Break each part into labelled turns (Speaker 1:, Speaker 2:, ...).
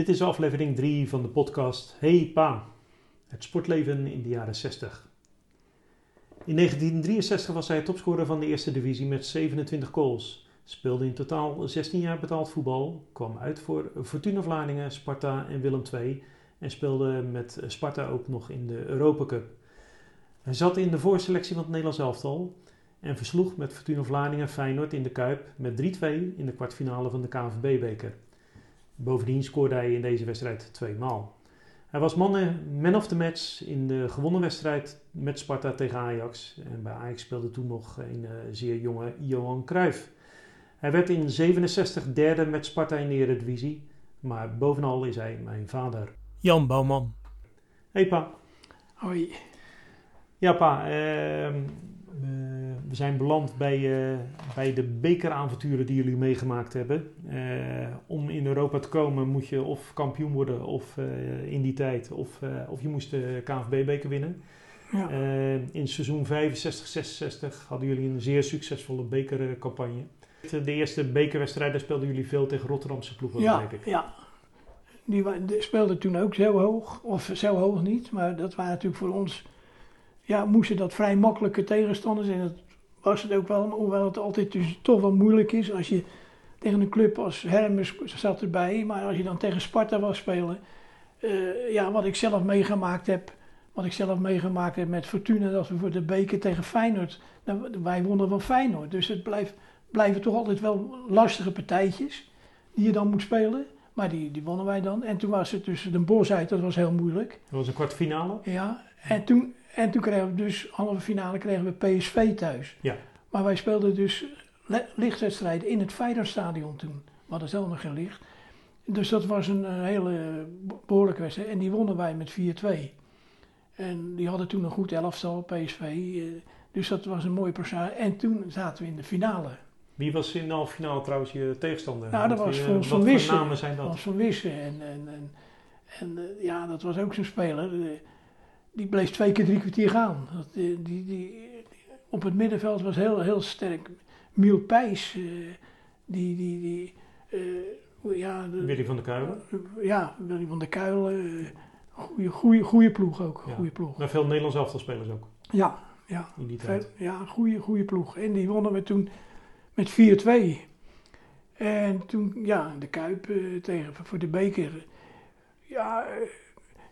Speaker 1: Dit is aflevering 3 van de podcast Hey Pa, het sportleven in de jaren 60. In 1963 was hij topscorer van de eerste divisie met 27 goals. Speelde in totaal 16 jaar betaald voetbal, kwam uit voor Fortuna Vlaardingen, Sparta en Willem II en speelde met Sparta ook nog in de Europa Cup. Hij zat in de voorselectie van het Nederlands elftal en versloeg met Fortuna Vlaardingen Feyenoord in de Kuip met 3-2 in de kwartfinale van de KNVB-beker. Bovendien scoorde hij in deze wedstrijd twee maal. Hij was man, man of the match in de gewonnen wedstrijd met Sparta tegen Ajax. En bij Ajax speelde toen nog een uh, zeer jonge Johan Cruijff. Hij werd in 67 derde met Sparta in de Eredivisie. Maar bovenal is hij mijn vader.
Speaker 2: Jan Bouwman.
Speaker 1: Hey pa.
Speaker 3: Hoi.
Speaker 1: Ja pa, uh, we zijn beland bij, uh, bij de bekeravonturen die jullie meegemaakt hebben. Uh, om in Europa te komen moet je of kampioen worden of uh, in die tijd, of, of je moest de KNVB-beker winnen. Ja. in seizoen 65-66 hadden jullie een zeer succesvolle bekercampagne. De eerste bekerwedstrijd, daar speelden jullie veel tegen Rotterdamse ploegen,
Speaker 3: ja,
Speaker 1: ik.
Speaker 3: Ja, die, speelden toen ook zo hoog, of zo hoog niet, maar dat waren natuurlijk voor ons ja, moesten dat vrij makkelijke tegenstanders. En dat was het ook wel, hoewel het altijd dus toch wel moeilijk is als je tegen een club als Hermes zat erbij, maar als je dan tegen Sparta was spelen, uh, ja, wat ik zelf meegemaakt heb, wat ik zelf meegemaakt heb met Fortuna, dat we voor de beker tegen Feyenoord, nou, wij wonnen van Feyenoord, dus het blijft, blijven toch altijd wel lastige partijtjes die je dan moet spelen. Maar die, die wonnen wij dan. En toen was het tussen de Bos uit, dat was heel moeilijk.
Speaker 1: Dat was een kwartfinale?
Speaker 3: Ja, en toen, en toen kregen we dus, halve finale kregen we PSV thuis.
Speaker 1: Ja.
Speaker 3: Maar wij speelden dus lichtwedstrijden in het Feyenoordstadion toen. We hadden zelf nog geen licht. Dus dat was een, een hele behoorlijke wedstrijd. En die wonnen wij met 4-2. En die hadden toen een goed elftal, PSV. eh, Dus dat was een mooie prestatie. En toen zaten we in de finale.
Speaker 1: Wie was in de halve finale trouwens je tegenstander?
Speaker 3: Nou, dat
Speaker 1: Wat
Speaker 3: was
Speaker 1: voor-
Speaker 3: Fons
Speaker 1: wat
Speaker 3: van
Speaker 1: voor
Speaker 3: Wissen.
Speaker 1: namen zijn dat?
Speaker 3: Fons van Wissen. En, en, en, en eh, ja, dat was ook zo'n speler. Die bleef twee keer drie kwartier gaan. Dat, eh, die, die, die- op het middenveld was heel, heel sterk. Miel Pijs, eh, die, die, die eh, ja, de-
Speaker 1: Willy van der Kuilen.
Speaker 3: ja, Willy van der Kuilen. goeie, goeie ploeg ook.
Speaker 1: Ja.
Speaker 3: Goeie ploeg.
Speaker 1: Maar veel Nederlands elftalspelers ook
Speaker 3: Ja, ja.
Speaker 1: in die tijd.
Speaker 3: Veel- Ja, goede, goede ploeg. En die wonnen we toen met 4-2. En toen, ja, de Kuip tegen, voor de beker. Ja,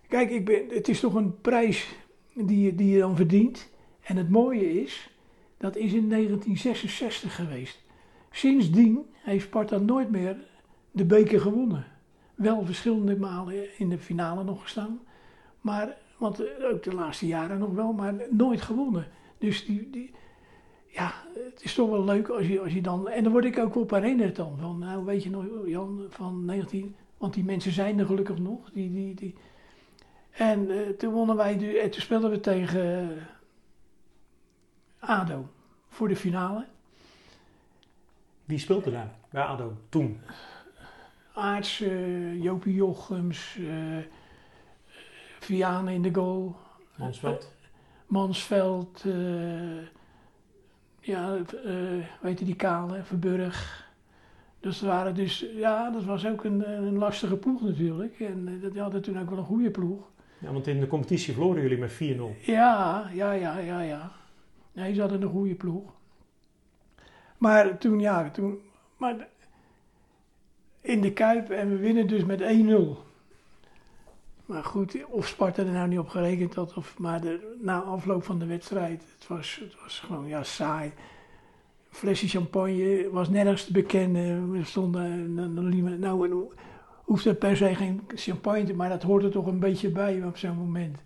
Speaker 3: kijk, ik ben, het is toch een prijs die, je- die je dan verdient. En het mooie is, dat is in 1966 geweest. Sindsdien heeft Sparta nooit meer de beker gewonnen. Wel verschillende malen in de finale nog gestaan. Maar, want eh, ook de laatste jaren nog wel, maar nooit gewonnen. Dus die, die, ja, het is toch wel leuk als je, als je dan. En dan word ik ook op herinnerd dan. Van, nou, weet je nog, Jan, van 19. Want die mensen zijn er gelukkig nog. Die, die, die. En eh, toen wonnen wij. En toen speelden we tegen eh, Ado voor de finale.
Speaker 1: Wie speelde daar bij ADO toen?
Speaker 3: Aarts, eh, Jopie Jochems, Vianen in de goal.
Speaker 1: Mansveld?
Speaker 3: Mansveld, ja, weet je die Kale, Verburg. Dus waren dus, ja, dat was ook een, een lastige ploeg natuurlijk. En dat- die hadden toen ook wel een goede ploeg.
Speaker 1: Ja, want in de competitie verloren jullie met 4-0.
Speaker 3: Ja, ja, ja, ja, ja. Nee, ze hadden een goede ploeg. Maar toen, ja, toen, maar in de Kuip en we winnen dus met 1-0. Maar goed, of Sparta er nou niet op gerekend had, of, maar de, na afloop van de wedstrijd, het was, het was gewoon, ja, saai. Flesje champagne was nergens te bekennen. We stonden, nou, hoeft er per se geen champagne te, maar dat hoort er toch een beetje bij op zo'n moment.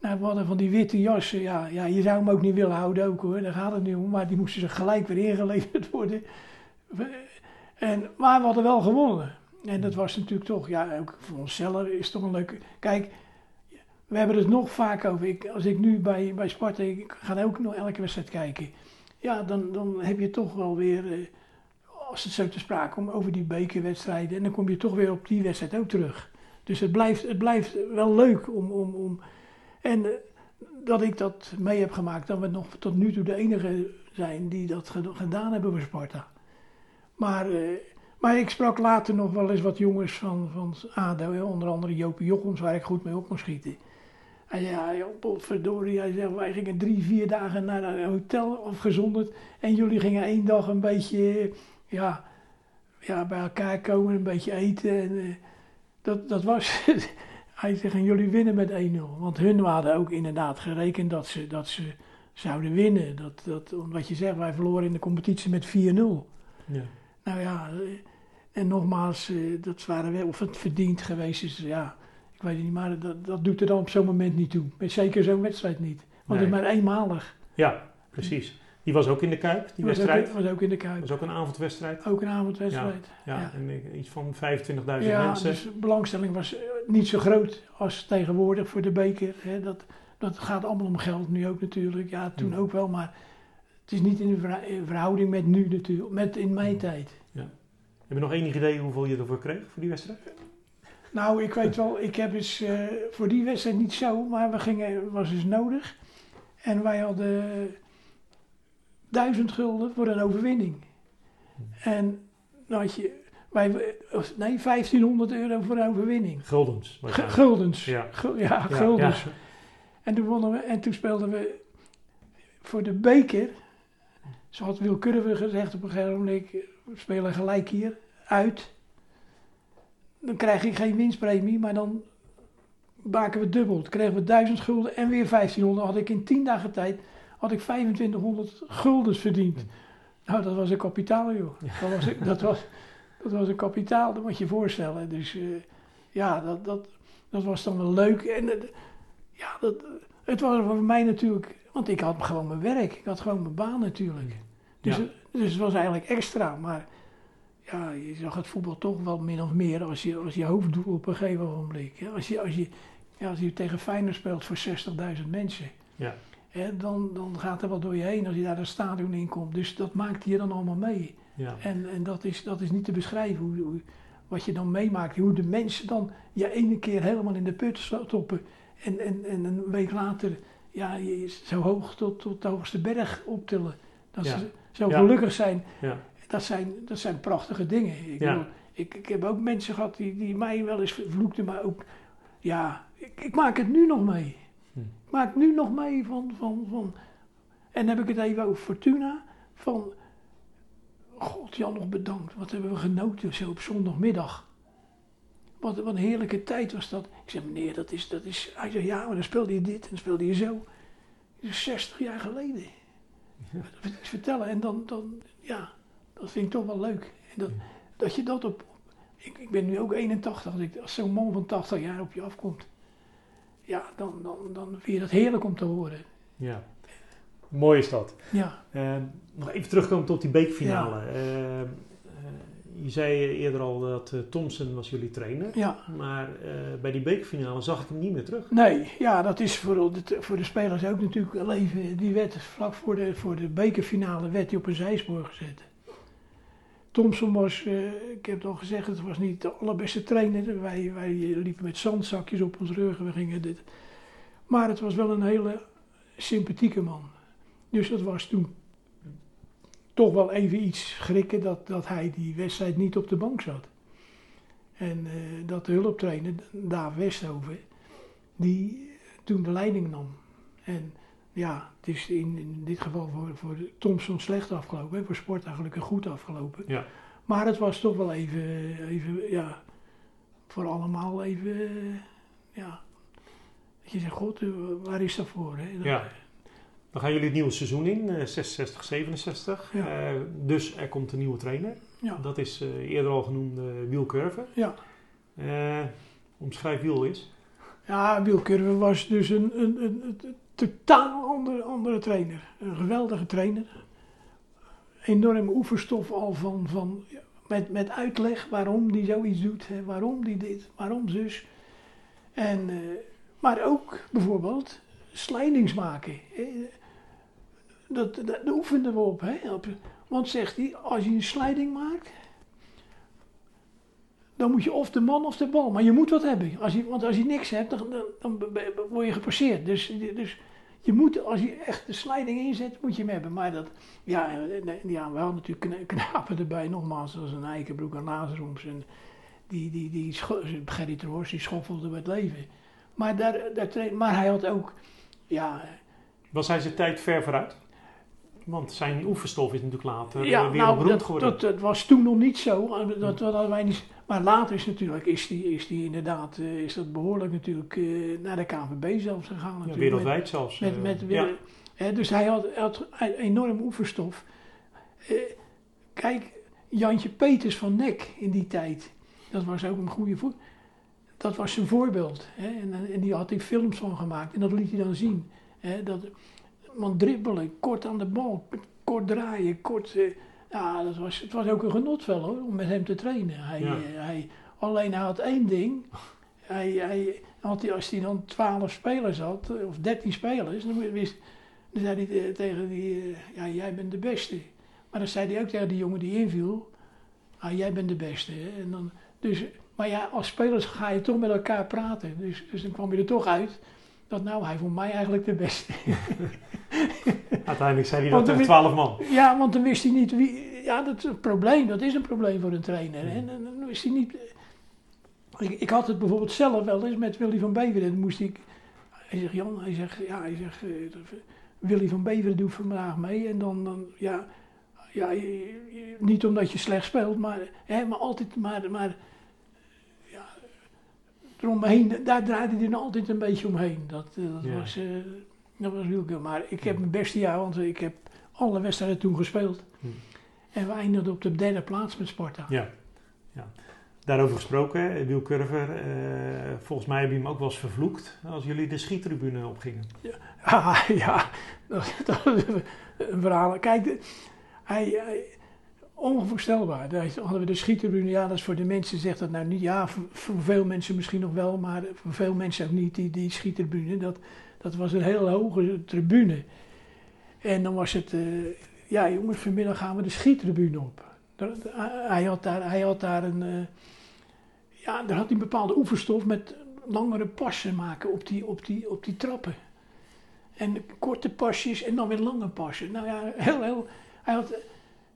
Speaker 3: Nou, we hadden van die witte jassen, ja, ja, je zou hem ook niet willen houden ook hoor, daar gaat het niet om. Maar die moesten ze gelijk weer ingeleverd worden. En, maar we hadden wel gewonnen. En dat was natuurlijk toch, ja, ook voor onszelf is toch een leuke... Kijk, we hebben het nog vaak over. Ik, als ik nu bij, bij Sparta, ik ga ook nog elke wedstrijd kijken. Ja, dan, dan heb je toch wel weer, eh, als het zo te sprake komt, over die bekerwedstrijden. En dan kom je toch weer op die wedstrijd ook terug. Dus het blijft, het blijft wel leuk om... om, om en eh, dat ik dat mee heb gemaakt, dat we nog tot nu toe de enige zijn die dat ged- gedaan hebben voor Sparta. Maar, eh, Maar ik sprak later nog wel eens wat jongens van, van ADO, onder andere Jopie Jochems, waar ik goed mee op kon schieten. Hij zei, ja, potverdorie, hij zegt, wij gingen drie, vier dagen naar een hotel afgezonderd en jullie gingen één dag een beetje, ja, ja bij elkaar komen, een beetje eten. En, eh, dat, dat was, hij zegt, en jullie winnen met 1-0. Want hun hadden ook inderdaad gerekend dat ze, dat ze zouden winnen. Dat, dat, omdat je zegt, wij verloren in de competitie met 4-0.
Speaker 1: Ja.
Speaker 3: Nou ja, eh, en nogmaals, eh, dat waren wel, of het verdiend geweest is, ja, ik weet het niet, maar dat, dat doet er dan op zo'n moment niet toe. Met Zeker zo'n wedstrijd niet. Want het is maar eenmalig.
Speaker 1: ja, precies. Die was ook in de Kuip, die wedstrijd.
Speaker 3: Ook, was ook in de Kuip.
Speaker 1: was ook een avondwedstrijd.
Speaker 3: Ook een avondwedstrijd.
Speaker 1: Ja,
Speaker 3: Ja.
Speaker 1: en iets van 25.000
Speaker 3: Ja,
Speaker 1: mensen.
Speaker 3: dus de belangstelling was eh, niet zo groot als tegenwoordig voor de beker. Hè. Dat, dat gaat allemaal om geld nu ook natuurlijk. Ja, toen
Speaker 1: Hmm.
Speaker 3: ook wel, maar het is niet in verhouding met nu natuurlijk, met in mijn
Speaker 1: Hmm.
Speaker 3: tijd.
Speaker 1: Heb je nog enig idee hoeveel je ervoor kreeg voor die wedstrijd?
Speaker 3: Nou, ik weet wel, ik heb eens eh, voor die wedstrijd niet zo, maar we gingen, was dus nodig. En wij hadden duizend gulden voor een overwinning. En dan had je, wij, of nee, 1500 euro voor een overwinning.
Speaker 1: Guldens.
Speaker 3: Guldens.
Speaker 1: Ja.
Speaker 3: Gu- ja,
Speaker 1: Ja,
Speaker 3: guldens.
Speaker 1: ja.
Speaker 3: En toen wonnen we, en toen speelden we voor de beker. Zo had Wil Curve gezegd op een gegeven moment, we spelen gelijk hier, uit. Dan krijg ik geen winstpremie, maar dan maken we dubbel. Dan kregen we 1000 gulden en weer 1500. Had ik in 10 dagen tijd had ik 2500 guldens verdiend. Nou, dat was een kapitaal, joh. Dat was, dat was, dat was een kapitaal, dat moet je je voorstellen. Dus eh, ja, dat, dat, dat was dan wel leuk. En het- ja, dat, het was voor mij natuurlijk, want ik had gewoon mijn werk. Ik had gewoon mijn baan natuurlijk. Dus,
Speaker 1: Ja.
Speaker 3: dus het was eigenlijk extra. Maar ja, je zag het voetbal toch wel min of meer als je, als je hoofddoel op een gegeven moment. Als, je, als, je, ja, als je tegen Feyenoord speelt voor 60.000 mensen.
Speaker 1: Ja.
Speaker 3: Hè, dan, dan gaat er wat door je heen als je daar het stadion in komt. Dus dat maakt je dan allemaal mee.
Speaker 1: Ja.
Speaker 3: En, en dat, is, dat is niet te beschrijven hoe, hoe- wat je dan meemaakt. Hoe de mensen dan je ene keer helemaal in de put stoppen. En, en, en een week later ja, je zo hoog tot, tot de hoogste berg optillen. Dat
Speaker 1: Ja.
Speaker 3: ze zo gelukkig zijn.
Speaker 1: Ja.
Speaker 3: Dat zijn, dat zijn prachtige dingen. Ik, bedoel, ik, ik heb ook mensen gehad die, die mij wel eens vervloekten, maar ook, ja, ik, ik maak het nu nog mee. Maak nu nog mee van, van, van, en dan heb ik het even over Fortuna, van, god Jan nog bedankt, wat hebben we genoten zo op zondagmiddag. Wat, wat een heerlijke tijd was dat. Ik zei, meneer, dat is, dat is, hij zei, ja, maar dan speelde je dit en dan speelde je zo. Dat is 60 jaar geleden. Dat is vertellen en dan, dan, ja, dat vind ik toch wel leuk. En dat, dat je dat op, ik, ik ben nu ook 81, als, ik, als zo'n man van 80 jaar op je afkomt. Ja, dan, dan, dan vind je dat heerlijk om te horen.
Speaker 1: ja. Mooi is dat.
Speaker 3: Ja,
Speaker 1: Eh, nog even terugkomen tot die beekfinale. Eh, eh, je zei eerder al dat eh, Thompson was jullie trainer.
Speaker 3: ja.
Speaker 1: Maar eh, bij die beekfinale zag ik hem niet meer terug.
Speaker 3: Nee, ja, dat is voor de, voor de spelers ook natuurlijk wel even. Die werd vlak voor de, voor de bekerfinale werd hij op een zijspoor gezet. Thompson was, eh, ik heb het al gezegd, het was niet de allerbeste trainer. Wij, wij liepen met zandzakjes op ons rug. We gingen dit. Maar het was wel een hele sympathieke man. Dus dat was toen toch wel even iets schrikken dat, dat hij die wedstrijd niet op de bank zat. En eh, dat de hulptrainer, Daaf Westhoven, die toen de leiding nam. En ja, het is in, in dit geval voor, voor Thompson slecht afgelopen, hè, voor Sport eigenlijk goed afgelopen.
Speaker 1: Ja.
Speaker 3: Maar het was toch wel even, even ja, voor allemaal even, eh, ja. Dat je zegt, god, eh, waar is dat voor? Hè? Dat-
Speaker 1: Ja. Dan gaan jullie het nieuwe seizoen in, eh, 66, 67.
Speaker 3: Ja.
Speaker 1: Eh, dus er komt een nieuwe trainer.
Speaker 3: Ja,
Speaker 1: Dat is eh, eerder al genoemde Wiel Curve.
Speaker 3: ja.
Speaker 1: Eh, omschrijf Wiel eens.
Speaker 3: Ja, Wiel Curve was dus een, een, een, een totaal andere, trainer. Een geweldige trainer. Enorme oefenstof al van, van met, met uitleg waarom die zoiets doet, hè, waarom die dit, waarom zus. En, eh, maar ook bijvoorbeeld slidings maken. Dat, dat, daar oefenden we op, hè. Want zegt hij, als je een sliding maakt, dan moet je of de man of de bal. Maar je moet wat hebben. Als je, want als je niks hebt, dan, dan, dan word je gepasseerd. Dus, dus je moet, als je echt de sliding inzet, moet je hem hebben. Maar dat, ja, eh, ja we hadden natuurlijk kna- knapen erbij, nogmaals, zoals een Eikenbroek en Lazarums. En die, die, die, scho- Gerry Troors, die schoffelde met leven. Maar, daar, daar, maar hij had ook, ja,
Speaker 1: Was hij zijn tijd ver vooruit? Want zijn oefenstof is natuurlijk later
Speaker 3: ja
Speaker 1: ja, weer
Speaker 3: nou,
Speaker 1: beroemd
Speaker 3: dat,
Speaker 1: geworden.
Speaker 3: dat, dat was toen nog niet zo. eh, Dat, dat wij niet, maar later is natuurlijk, is die, is die inderdaad, eh, is dat behoorlijk natuurlijk eh, naar de KVB zelfs gegaan.
Speaker 1: ja, wereldwijd zelfs.
Speaker 3: Met,
Speaker 1: eh,
Speaker 3: met,
Speaker 1: ja.
Speaker 3: hè, dus hij had, enorm oefenstof. Eh, kijk, Jantje Peters van Nek in die tijd, dat was ook een goede voet. Dat was zijn voorbeeld. Hè, en, en die had hij films van gemaakt en dat liet hij dan zien. Hè, dat, want dribbelen, kort aan de bal, kort draaien, kort. eh, ja, dat was, het was ook een genot wel hoor, om met hem te trainen. Hij,
Speaker 1: Ja.
Speaker 3: eh, hij, alleen hij had één ding. Hij, hij, had hij, als hij dan 12 spelers had, eh, of 13 spelers, dan, wist, dan zei hij tegen die, ja, jij bent de beste. Maar dan zei hij ook tegen die jongen die inviel, ah, jij bent de beste. Hè? En dan, dus, maar ja, als spelers ga je toch met elkaar praten. Dus, dus dan kwam je er toch uit dat nou, hij vond mij eigenlijk de beste.
Speaker 1: Uiteindelijk zei hij dat tegen 12 man.
Speaker 3: Ja, want dan wist hij niet wie. Ja, dat is een probleem. Dat is een probleem voor een trainer. En, en dan wist hij niet. Ik, ik had het bijvoorbeeld zelf wel eens met Willy van Beveren. Dan moest ik. Hij zegt, Jan, hij zegt, ja, hij zegt, eh, Willy van Beveren doet vandaag mee. En dan, dan ja, ja je- je- niet omdat je slecht speelt, maar, hè, maar altijd, maar, maar eromheen, daar draaide hij dan altijd een beetje omheen. Dat, eh, dat
Speaker 1: Ja.
Speaker 3: was, eh, dat was heel goed. Maar ik heb mijn beste jaar, want ik heb alle wedstrijden toen gespeeld.
Speaker 1: Hm.
Speaker 3: En we eindigden op de derde plaats met Sparta.
Speaker 1: Ja. ja. Daarover gesproken, hè, Wiel Curver, eh, volgens mij heb je hem ook wel eens vervloekt als jullie de schiettribune opgingen.
Speaker 3: Ah, ja, dat, dat is een verhaal. Kijk, de- hij, hij, onvoorstelbaar. Daar hadden we de schiettribune. Ja, dat is voor de mensen, zegt dat nou niet. Ja, voor, veel mensen misschien nog wel, maar voor veel mensen ook niet. Die, die schiettribune, dat, dat was een heel hoge tribune. En dan was het, eh, ja jongens, vanmiddag gaan we de schiettribune op. Hij, had daar, hij had daar een, eh, ja, daar had hij bepaalde oefenstof met langere passen maken op die, op die, op die trappen. En korte pasjes en dan weer lange passen. Nou ja, heel, heel, hij had,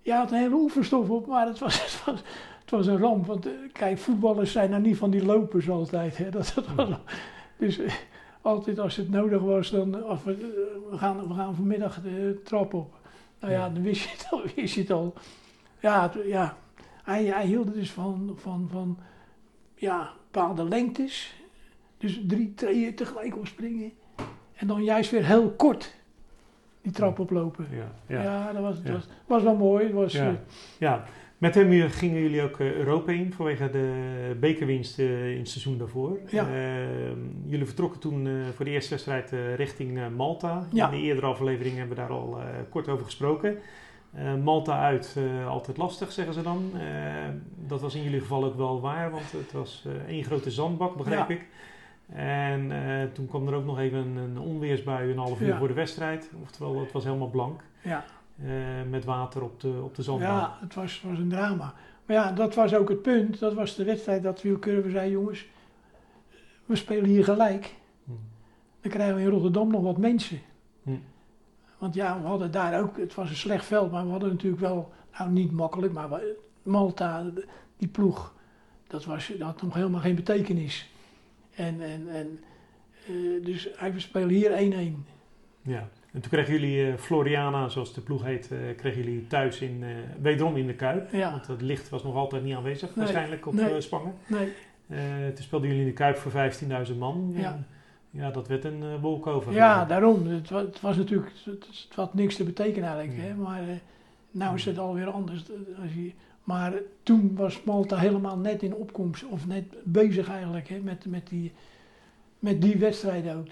Speaker 3: ja, had een hele oefenstof op, maar het was, het was, het was een ramp. Want eh, kijk, voetballers zijn nou niet van die lopers altijd. Hè. Dat, dat was, dus eh, altijd als het nodig was, dan eh, of, we, we, gaan, we gaan vanmiddag de trap op. Nou ja, dan wist je het al. Wist je het al. Ja, ja. Hij, hij hield dus van, van, van ja, bepaalde lengtes. Dus drie treden tegelijk opspringen. En dan juist weer heel kort die trap oplopen.
Speaker 1: Ja,
Speaker 3: Ja,
Speaker 1: ja.
Speaker 3: dat was,
Speaker 1: Ja.
Speaker 3: was, was wel mooi. Was,
Speaker 1: Ja.
Speaker 3: eh,
Speaker 1: ja. Met hem gingen jullie ook eh, Europa in vanwege de bekerwinst eh, in het seizoen daarvoor.
Speaker 3: Ja.
Speaker 1: Eh, jullie vertrokken toen voor de eerste wedstrijd richting Malta.
Speaker 3: Ja.
Speaker 1: In de eerdere aflevering hebben we daar al kort over gesproken. Malta uit, altijd lastig zeggen ze dan. Eh, dat was in jullie geval ook wel waar, want het was één grote zandbak, begrijp
Speaker 3: Ja.
Speaker 1: ik. En eh, toen kwam er ook nog even een, een onweersbui een half uur
Speaker 3: Ja.
Speaker 1: voor de wedstrijd. Oftewel, het was helemaal blank.
Speaker 3: ja,
Speaker 1: eh, met water op de, op de zandbaan.
Speaker 3: ja, het was, was een drama. Maar ja, dat was ook het punt. Dat was de wedstrijd dat Wielkurve zei, jongens, we spelen hier gelijk.
Speaker 1: Hm.
Speaker 3: Dan krijgen we in Rotterdam nog wat mensen.
Speaker 1: Hm.
Speaker 3: Want ja, we hadden daar ook, het was een slecht veld, maar we hadden natuurlijk wel, nou niet makkelijk, maar Malta, die ploeg, dat, was, dat had nog helemaal geen betekenis. En, en, en eh, dus hij, we spelen hier 1-1.
Speaker 1: Ja. En toen kregen jullie eh, Floriana, zoals de ploeg heet, eh, kregen jullie thuis in, wederom in de Kuip.
Speaker 3: Ja,
Speaker 1: Want het licht was nog altijd niet aanwezig,
Speaker 3: Nee,
Speaker 1: waarschijnlijk op
Speaker 3: nee.
Speaker 1: Spangen.
Speaker 3: nee,
Speaker 1: toen speelden jullie in de Kuip voor 15.000 man.
Speaker 3: Ja.
Speaker 1: Ja, dat werd een uh, walkover.
Speaker 3: ja daarom. Het was, het was natuurlijk, het, het had niks te betekenen eigenlijk.
Speaker 1: Ja.
Speaker 3: Hè? Maar nou is het alweer anders. Als je, maar toen was Malta helemaal net in opkomst, of net bezig eigenlijk, hè, met, met, die, met die wedstrijden ook.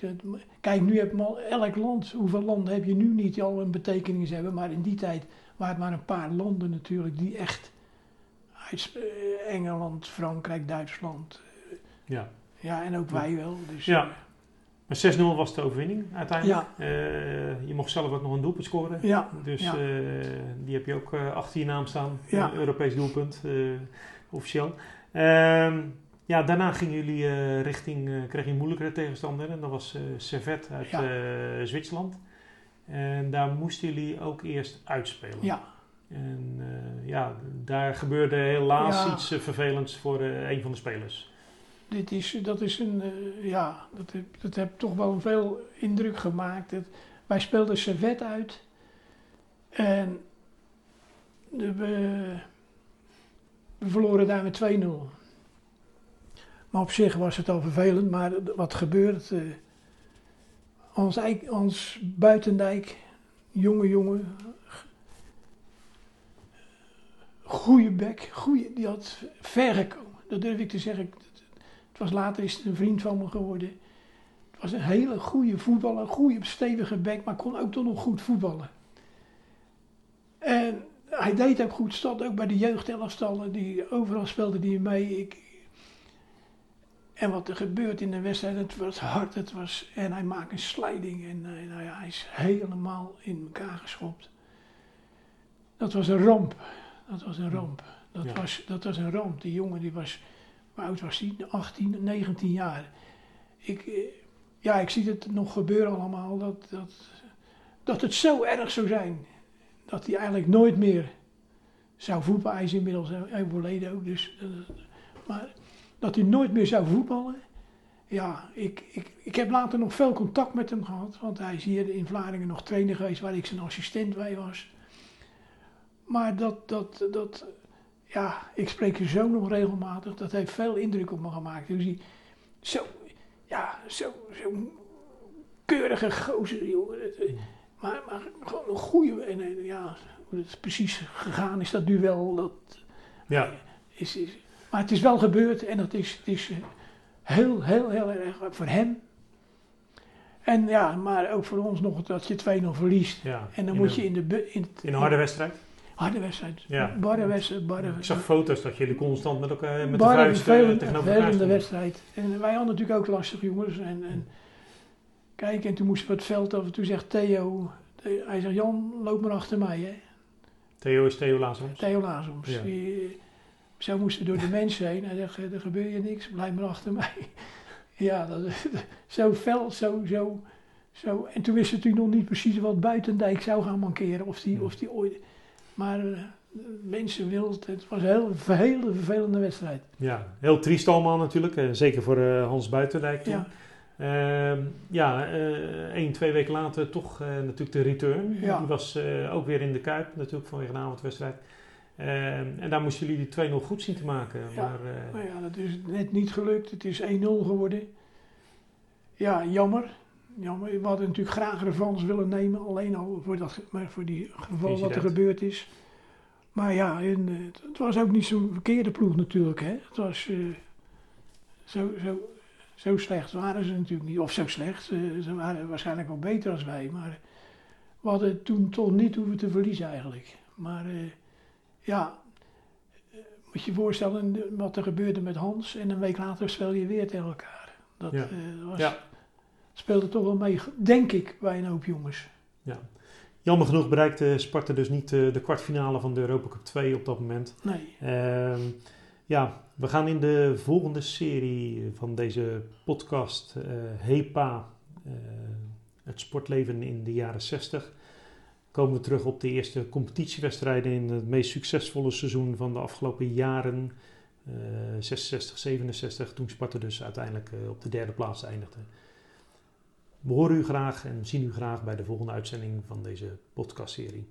Speaker 3: Kijk, nu heb Mal, elk land, hoeveel landen heb je nu niet die al een betekenis hebben, maar in die tijd waren het maar een paar landen natuurlijk die echt eh, Engeland, Frankrijk, Duitsland,
Speaker 1: Ja.
Speaker 3: ja en ook wij wel. Dus,
Speaker 1: Ja.
Speaker 3: Eh,
Speaker 1: Maar 6-0 was de overwinning uiteindelijk.
Speaker 3: Ja.
Speaker 1: Eh, je mocht zelf ook nog een doelpunt scoren.
Speaker 3: ja,
Speaker 1: Dus
Speaker 3: Ja.
Speaker 1: eh, die heb je ook eh, achter je naam staan.
Speaker 3: Ja.
Speaker 1: Europees doelpunt, officieel. Ehm, ja, daarna gingen jullie richting, uh, kreeg je een moeilijkere tegenstander en dat was uh, Servet uit. Zwitserland. En daar moesten jullie ook eerst uitspelen.
Speaker 3: Ja,
Speaker 1: En ja, daar gebeurde helaas iets vervelends voor een van de spelers.
Speaker 3: Dit is, dat is een, eh, ja, dat heb, dat heb toch wel veel indruk gemaakt. Wij speelden Servet uit en we, verloren daar met 2-0. Maar op zich was het al vervelend, maar wat gebeurt? eh ons, ons buitendijk, jonge jongen, goede bek, goeie, die had ver gekomen. Dat durf ik te zeggen. Was later is het een vriend van me geworden. Het was een hele goede voetballer, een goede stevige bek, maar kon ook toch nog goed voetballen. En hij deed ook goed, stond ook bij de jeugdelfstallen, die, overal speelde hij mee. Ik, en wat er gebeurt in de wedstrijd, het was hard, het was, en hij maakt een sliding en eh, nou ja, hij is helemaal in elkaar geschopt. Dat was een ramp, dat was een ramp. Dat,
Speaker 1: Ja.
Speaker 3: was, dat was een ramp. Die jongen die was, hoe oud was hij? 18, 19 jaar. Ik, eh, ja, ik zie het nog gebeuren allemaal, dat, dat, dat het zo erg zou zijn. Dat hij eigenlijk nooit meer zou voetballen. Hij is inmiddels overleden ook, dus. eh, maar dat hij nooit meer zou voetballen. Ja, ik, ik, ik heb later nog veel contact met hem gehad. Want hij is hier in Vlaardingen nog trainer geweest waar ik zijn assistent bij was. Maar dat, dat, dat, ja, ik spreek je zo nog regelmatig. Dat heeft veel indruk op me gemaakt. Dus hij, zo, ja, zo, zo'n keurige gozer, eh, Maar, maar gewoon een goede, en eh, ja, hoe het precies gegaan is, dat duel, dat
Speaker 1: Ja,
Speaker 3: is, is, maar het is wel gebeurd en dat is, het is eh, heel, heel, heel erg voor hem. En ja, maar ook voor ons nog dat je 2-0 verliest.
Speaker 1: ja.
Speaker 3: En dan moet je in de, in,
Speaker 1: in een harde wedstrijd.
Speaker 3: Harde wedstrijd.
Speaker 1: Ja.
Speaker 3: Barre wedstrijd, barre
Speaker 1: Ik zag foto's dat jullie constant met elkaar met de vuist eh, tegenover elkaar stonden.
Speaker 3: wedstrijd. En wij hadden natuurlijk ook lastig jongens. En, en kijk, en toen moesten we het veld over. Toen zegt Theo, hij zegt Jan, loop maar achter mij hè.
Speaker 1: Theo is Theo Lazarus.
Speaker 3: Theo Lazoms.
Speaker 1: Ja.
Speaker 3: Die- Zo moesten we door de mensen heen. Hij zegt, er gebeurt je niks, blijf maar achter mij. Ja, dat, zo fel, zo, zo, zo. En toen wisten we natuurlijk nog niet precies wat Buitendijk zou gaan mankeren. Of die,
Speaker 1: Ja.
Speaker 3: of die ooit... Maar eh, mensen wilden, het was een heel, hele vervelende wedstrijd.
Speaker 1: Ja, heel triest allemaal natuurlijk. eh, zeker voor eh, Hans Buitendijk.
Speaker 3: Ja,
Speaker 1: Ehm, ja, eh één, twee weken later toch natuurlijk de return.
Speaker 3: Ja.
Speaker 1: Die was ook weer in de Kuip natuurlijk vanwege een avondwedstrijd. Ehm, en daar moesten jullie die 2-0 goed zien te maken.
Speaker 3: Ja.
Speaker 1: Maar,
Speaker 3: nou ja, dat is net niet gelukt. Het is 1-0 geworden. Ja, jammer. Jammer. We hadden natuurlijk graag revanche willen nemen. Alleen al voor, dat, maar voor die geval wat er gebeurd is. Maar ja, en, eh, het, was ook niet zo'n verkeerde ploeg natuurlijk. Hè. Het was eh, zo, zo, zo slecht waren ze natuurlijk niet. Of zo slecht. Ze, ze waren waarschijnlijk wel beter als wij. Maar we hadden toen toch niet hoeven te verliezen eigenlijk. Maar eh, ja, eh, moet je je voorstellen eh, wat er gebeurde met Hans. En een week later speel je weer tegen elkaar. Dat
Speaker 1: Ja.
Speaker 3: eh, was,
Speaker 1: Ja.
Speaker 3: Speelde toch wel mee, denk ik, bij een hoop jongens.
Speaker 1: ja. Jammer genoeg bereikte Sparta dus niet eh, de kwartfinale van de Europa Cup 2 op dat moment.
Speaker 3: Nee.
Speaker 1: Ehm, ja, we gaan in de volgende serie van deze podcast, eh HEPA, eh, het sportleven in de jaren 60, komen we terug op de eerste competitiewedstrijden in het meest succesvolle seizoen van de afgelopen jaren, eh 66, 67, toen Sparta dus uiteindelijk eh, op de derde plaats eindigde. We horen u graag en zien u graag bij de volgende uitzending van deze podcastserie.